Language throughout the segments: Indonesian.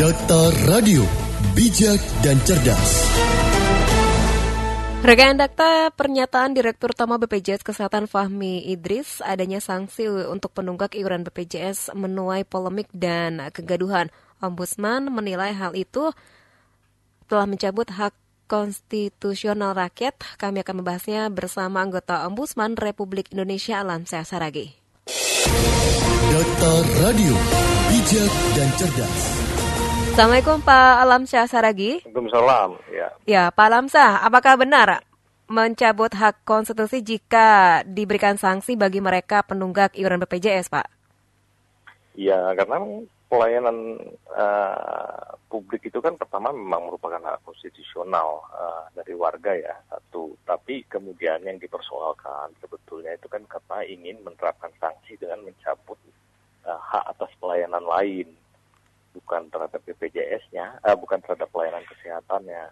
Data Radio, bijak dan cerdas. Rekan Dakta, pernyataan Direktur Utama BPJS Kesehatan Fahmi Idris adanya sanksi untuk penunggak iuran BPJS menuai polemik dan kegaduhan. Ombudsman menilai hal itu telah mencabut hak konstitusional rakyat. Kami akan membahasnya bersama anggota Ombudsman Republik Indonesia Alamsyah Saragi. Data Radio, bijak dan cerdas. Assalamualaikum Pak Alamsyah Saragi. Waalaikumsalam. Ya. Ya, Pak Alamsyah, apakah benar mencabut hak konstitusi jika diberikan sanksi bagi mereka penunggak iuran BPJS, Pak? Ya, karena pelayanan uh, publik itu kan pertama memang merupakan hak konstitusional uh, dari warga ya satu. Tapi kemudian yang dipersoalkan sebetulnya itu kan karena ingin menerapkan sanksi dengan mencabut uh, hak atas pelayanan lain, bukan terhadap BPJS-nya, uh, bukan terhadap pelayanan kesehatannya.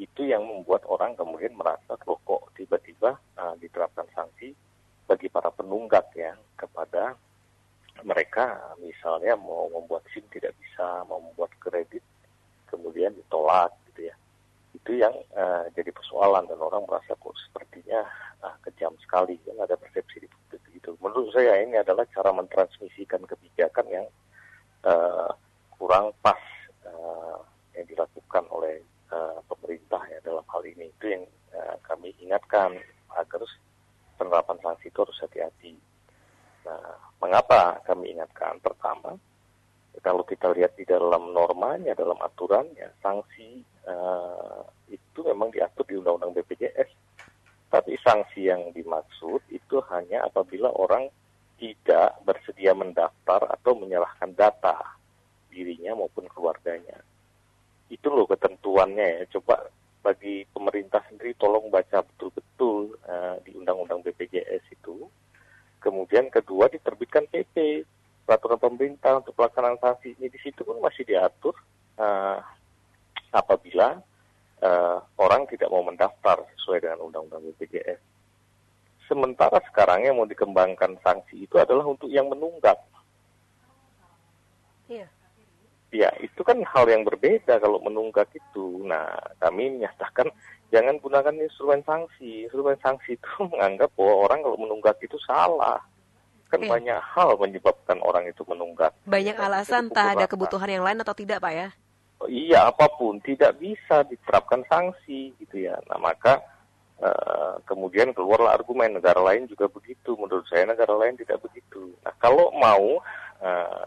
Itu yang membuat orang kemudian merasa kok tiba-tiba uh, diterapkan sanksi bagi para penunggak ya kepada mereka misalnya mau membuat SIM tidak bisa, mau membuat kredit kemudian ditolak gitu ya. Itu yang uh, jadi persoalan dan orang merasa kok sepertinya uh, kejam sekali kan ada persepsi di publik itu. Menurut saya ini adalah cara mentransmisikan kebijakan yang uh, kurang pas uh, yang dilakukan oleh uh, pemerintah ya dalam hal ini. Itu yang uh, kami ingatkan agar penerapan sanksi itu harus hati-hati. Nah, mengapa kami ingatkan? Pertama, kalau kita lihat di dalam normanya, dalam aturannya, sanksi uh, itu memang diatur di Undang-Undang BPJS. Tapi sanksi yang dimaksud itu hanya apabila orang tidak bersedia mendaftar atau menyerahkan data dirinya maupun keluarganya. Itu loh ketentuannya ya. Coba bagi pemerintah sendiri tolong baca betul-betul uh, di Undang-Undang BPJS itu Kemudian kedua diterbitkan PP peraturan pemerintah untuk pelaksanaan sanksi ini di situ pun masih diatur uh, apabila uh, orang tidak mau mendaftar sesuai dengan undang-undang BPJS. Sementara sekarang yang mau dikembangkan sanksi itu adalah untuk yang menunggak. Iya. Ya, itu kan hal yang berbeda kalau menunggak itu. Nah, kami menyatakan jangan gunakan instrumen sanksi. Instrumen sanksi itu menganggap bahwa orang kalau menunggak itu salah. Kan Oke. banyak hal menyebabkan orang itu menunggak. Banyak Ya, alasan entah ada kebutuhan yang lain atau tidak, Pak ya? rata. Iya, apa pun tidak bisa diterapkan sanksi gitu ya. Nah, maka eh, kemudian keluarlah argumen negara lain juga begitu. Menurut saya negara lain tidak begitu. Nah, kalau mau eh,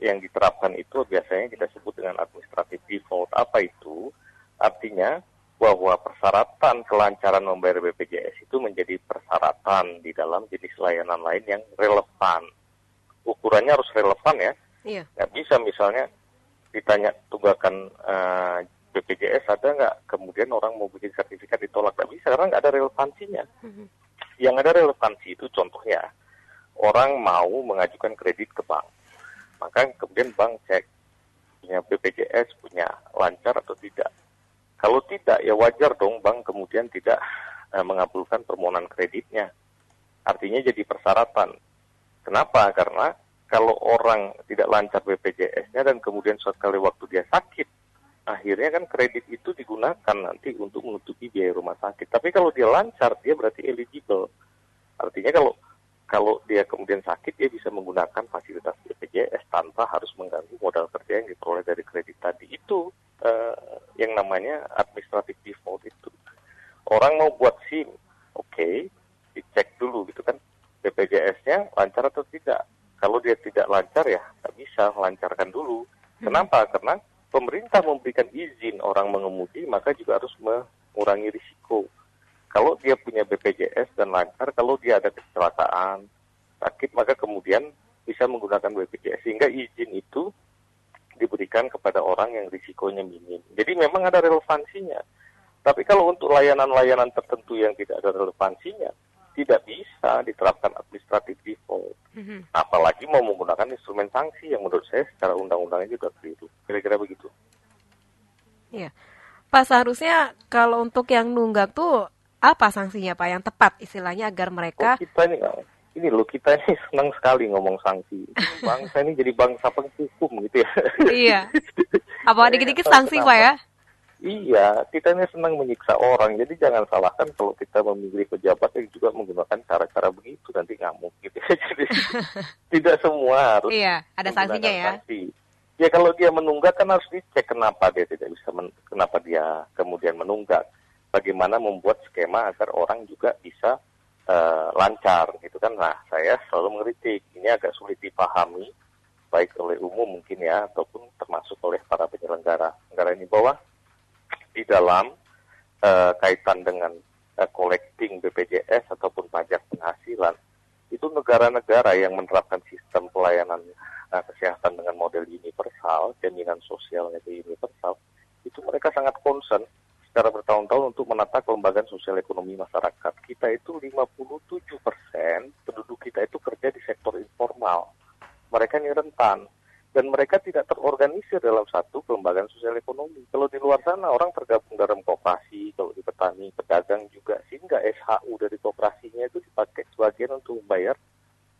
yang diterapkan itu biasanya kita sebut dengan administrative default. Apa itu? Artinya bahwa persyaratan kelancaran membayar BPJS itu menjadi persyaratan di dalam jenis layanan lain yang relevan. Ukurannya harus relevan ya. Iya. Nggak bisa misalnya ditanya tunggakan eh, BPJS ada nggak, kemudian orang mau bikin sertifikat ditolak nggak bisa karena nggak ada relevansinya. Mhm. Yang ada relevansi itu contohnya orang mau mengajukan kredit ke bank, maka kemudian bank cek punya BPJS punya lancar atau tidak. Kalau tidak ya wajar dong bank kemudian tidak eh, mengabulkan permohonan kreditnya. Artinya jadi persyaratan. Kenapa? Karena kalau orang tidak lancar BPJS-nya dan kemudian suatu kali waktu dia sakit, akhirnya kan kredit itu digunakan nanti untuk menutupi biaya rumah sakit. Tapi kalau dia lancar, dia berarti eligible. Artinya kalau kalau dia kemudian sakit, dia bisa menggunakan fasilitas BPJS tanpa harus mengganggu modal kerja yang diperoleh dari kredit tadi. Itu eh, yang namanya administrative default itu. Orang mau buat SIM, oke, dicek dulu gitu kan BPJS-nya lancar atau tidak. Kalau dia tidak lancar ya nggak bisa lancarkan dulu. Kenapa? Karena pemerintah memberikan izin orang mengemudi maka juga harus mengurangi risiko. Kalau dia punya BPJS dan lancar, kalau dia ada kecelakaan, sakit, maka kemudian bisa menggunakan BPJS. Sehingga izin itu diberikan kepada orang yang risikonya minim. Jadi memang ada relevansinya. Tapi kalau untuk layanan-layanan tertentu yang tidak ada relevansinya, tidak bisa diterapkan administratif default. Mhm. Apalagi mau menggunakan instrumen sanksi yang menurut saya secara undang-undangnya juga keliru. Kira-kira begitu. Iya. Pak seharusnya kalau untuk yang nunggak tuh apa sanksinya Pak yang tepat istilahnya agar mereka Oh, kita ini ini loh kita ini senang sekali ngomong sanksi. Bangsa ini jadi bangsa penghukum gitu ya. Iya. Apa dikit-dikit sanksi Pak ya? Iya, kita ini senang menyiksa orang. Jadi jangan salahkan kalau kita memilih pejabat yang juga menggunakan cara-cara begitu nanti ngamuk gitu. Jadi tidak semua harus. Iya, ada sanksinya ya. Sanksi. Ya kalau dia menunggak kan harus dicek kenapa dia tidak bisa, men kenapa dia kemudian menunggak. Bagaimana membuat skema agar orang juga bisa uh, lancar gitu kan. Nah, saya selalu mengkritik. Ini agak sulit dipahami baik oleh umum mungkin ya ataupun termasuk oleh para penyelenggara negara ini bahwa di dalam uh, kaitan dengan uh, collecting BPJS ataupun pajak penghasilan itu negara-negara yang menerapkan sistem pelayanan uh, kesehatan dengan model universal, jaminan sosialnya itu universal, itu mereka sangat concern secara bertahun-tahun untuk menata kelembagaan sosial ekonomi masyarakat. Kita itu 57 persen penduduk kita itu kerja di sektor informal. Mereka ini rentan dan mereka tidak terorganisir dalam satu kelembagaan sosial ekonomi. Kalau di luar sana orang tergabung dalam kooperasi, kalau di petani, pedagang juga, sehingga SHU dari kooperasinya itu dipakai sebagian untuk membayar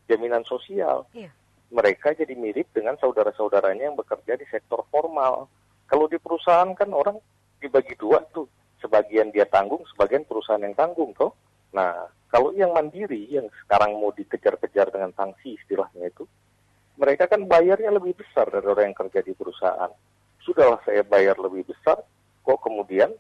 jaminan sosial. Iya. Mereka jadi mirip dengan saudara-saudaranya yang bekerja di sektor formal. Kalau di perusahaan kan orang dibagi dua tuh, sebagian dia tanggung, sebagian perusahaan yang tanggung toh. Nah, kalau yang mandiri yang sekarang mau dikejar-kejar dengan sanksi istilahnya itu, mereka kan bayarnya lebih besar dari orang yang kerja di perusahaan. Sudahlah saya bayar lebih besar, kok kemudian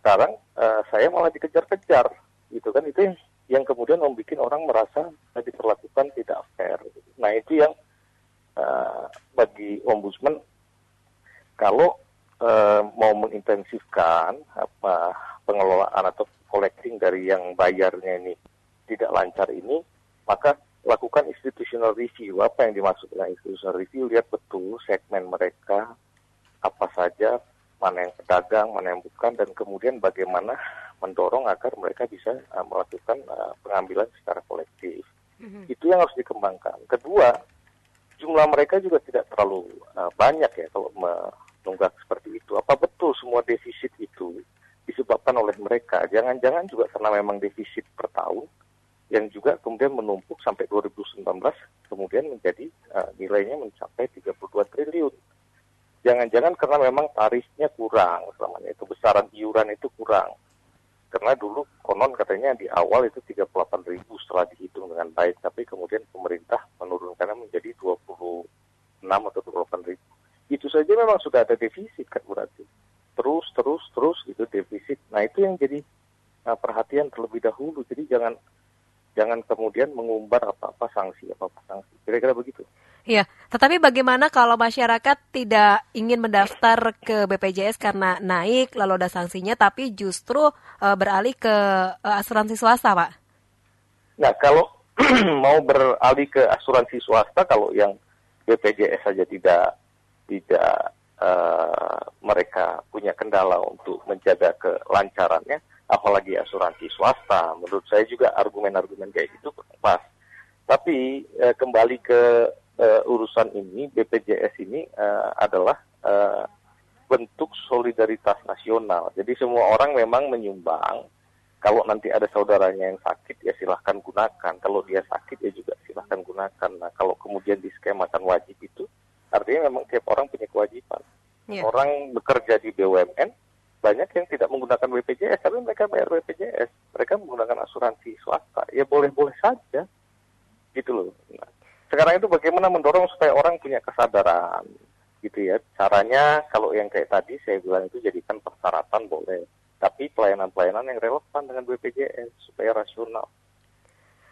sekarang uh, saya malah dikejar-kejar, gitu kan? Itu yang, yang kemudian membuat orang merasa diperlakukan tidak fair. Nah itu yang uh, bagi ombudsman kalau uh, mau mengintensifkan apa pengelolaan atau collecting dari yang bayarnya ini tidak lancar ini, maka lakukan institutional review. Apa yang dimaksud dengan institutional review? Lihat betul segmen mereka, apa saja, mana yang pedagang, mana yang bukan, dan kemudian bagaimana mendorong agar mereka bisa uh, melakukan uh, pengambilan secara kolektif. Mm-hmm. Itu yang harus dikembangkan. Kedua, jumlah mereka juga tidak terlalu uh, banyak ya kalau menunggak seperti itu. Apa betul semua defisit itu disebabkan oleh mereka? Jangan-jangan juga karena memang defisit per tahun yang juga kemudian menumpuk sampai 2019 kemudian menjadi uh, nilainya mencapai 32 triliun. Jangan-jangan karena memang tarifnya kurang selamanya itu besaran iuran itu kurang. Karena dulu konon katanya di awal itu 38 ribu setelah dihitung dengan baik, tapi kemudian pemerintah menjadi 26 atau 28 ribu. Itu saja memang sudah ada defisit kan berarti. Terus, terus, terus itu defisit. Nah itu yang jadi uh, perhatian terlebih dahulu. Jadi jangan jangan kemudian mengumbar apa-apa sanksi apa-apa sanksi kira-kira begitu Iya, tetapi bagaimana kalau masyarakat tidak ingin mendaftar ke BPJS karena naik lalu ada sanksinya, tapi justru uh, beralih ke uh, asuransi swasta, Pak? Nah, kalau mau beralih ke asuransi swasta, kalau yang BPJS saja tidak tidak uh, mereka punya kendala untuk menjaga kelancarannya, apalagi asuransi swasta. Menurut saya juga argumen-argumen kayak gitu pas. Tapi eh, kembali ke eh, urusan ini, BPJS ini eh, adalah eh, bentuk solidaritas nasional. Jadi semua orang memang menyumbang. Kalau nanti ada saudaranya yang sakit, ya silahkan gunakan. Kalau dia sakit, ya juga silahkan gunakan. Nah, kalau kemudian diskemakan wajib itu, artinya memang tiap orang punya kewajiban. Yeah. Orang bekerja di BUMN, banyak yang tidak menggunakan BPJS, tapi mereka bayar BPJS. Mereka menggunakan asuransi swasta. Ya boleh-boleh saja. Gitu loh. Nah, sekarang itu bagaimana mendorong supaya orang punya kesadaran. Gitu ya. Caranya kalau yang kayak tadi saya bilang itu jadikan persyaratan boleh. Tapi pelayanan-pelayanan yang relevan dengan BPJS supaya rasional.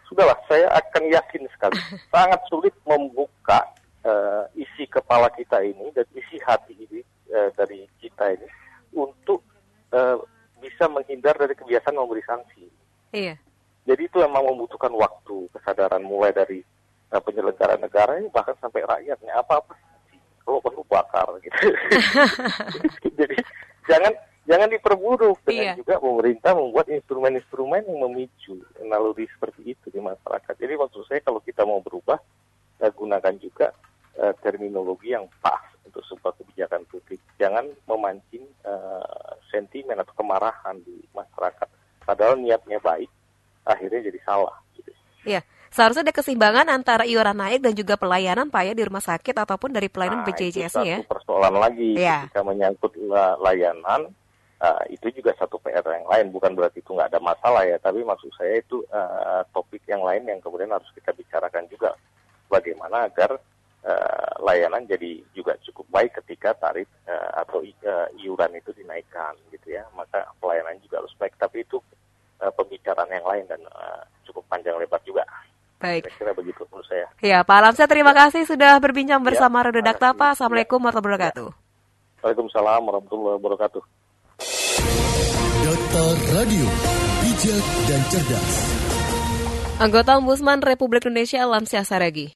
Sudahlah, saya akan yakin sekali. Sangat sulit membuka uh, isi kepala kita ini dan isi hati ini uh, dari kita ini untuk uh, bisa menghindar dari kebiasaan memberi sanksi. Iya. Jadi itu memang membutuhkan waktu, kesadaran mulai dari uh, penyelenggara negara ini bahkan sampai rakyatnya apa-apa kalau perlu bakar gitu. Jadi jangan jangan diperburuk dengan iya. juga pemerintah membuat instrumen-instrumen yang memicu naluri seperti itu di masyarakat. Jadi maksud saya kalau kita mau berubah, uh, gunakan juga uh, terminologi yang pas untuk sebuah kebijakan publik. Jangan memancing uh, sentimen atau kemarahan di masyarakat. Padahal niatnya baik, akhirnya jadi salah. Gitu. Ya, Seharusnya ada keseimbangan antara iuran naik dan juga pelayanan Pak ya di rumah sakit ataupun dari pelayanan nah, BPJS-nya ya. Itu persoalan lagi ya. ketika menyangkut layanan uh, itu juga satu PR yang lain bukan berarti itu nggak ada masalah ya tapi maksud saya itu uh, topik yang lain yang kemudian harus kita bicarakan juga bagaimana agar uh, layanan jadi juga cukup baik ketika tarif uh, atau uh, iuran itu dinaikkan gitu ya maka pelayanan juga harus baik tapi itu uh, pembicaraan yang lain dan uh, cukup panjang lebar juga. Baik. Kira-kira begitu menurut saya. Ya, Pak Alamsyah terima ya. kasih sudah berbincang bersama ya, Redakta Pak. Assalamualaikum warahmatullahi wabarakatuh. Waalaikumsalam warahmatullahi wabarakatuh. Data Radio, bijak dan cerdas. Anggota Ombudsman Republik Indonesia Lamsyah Saragi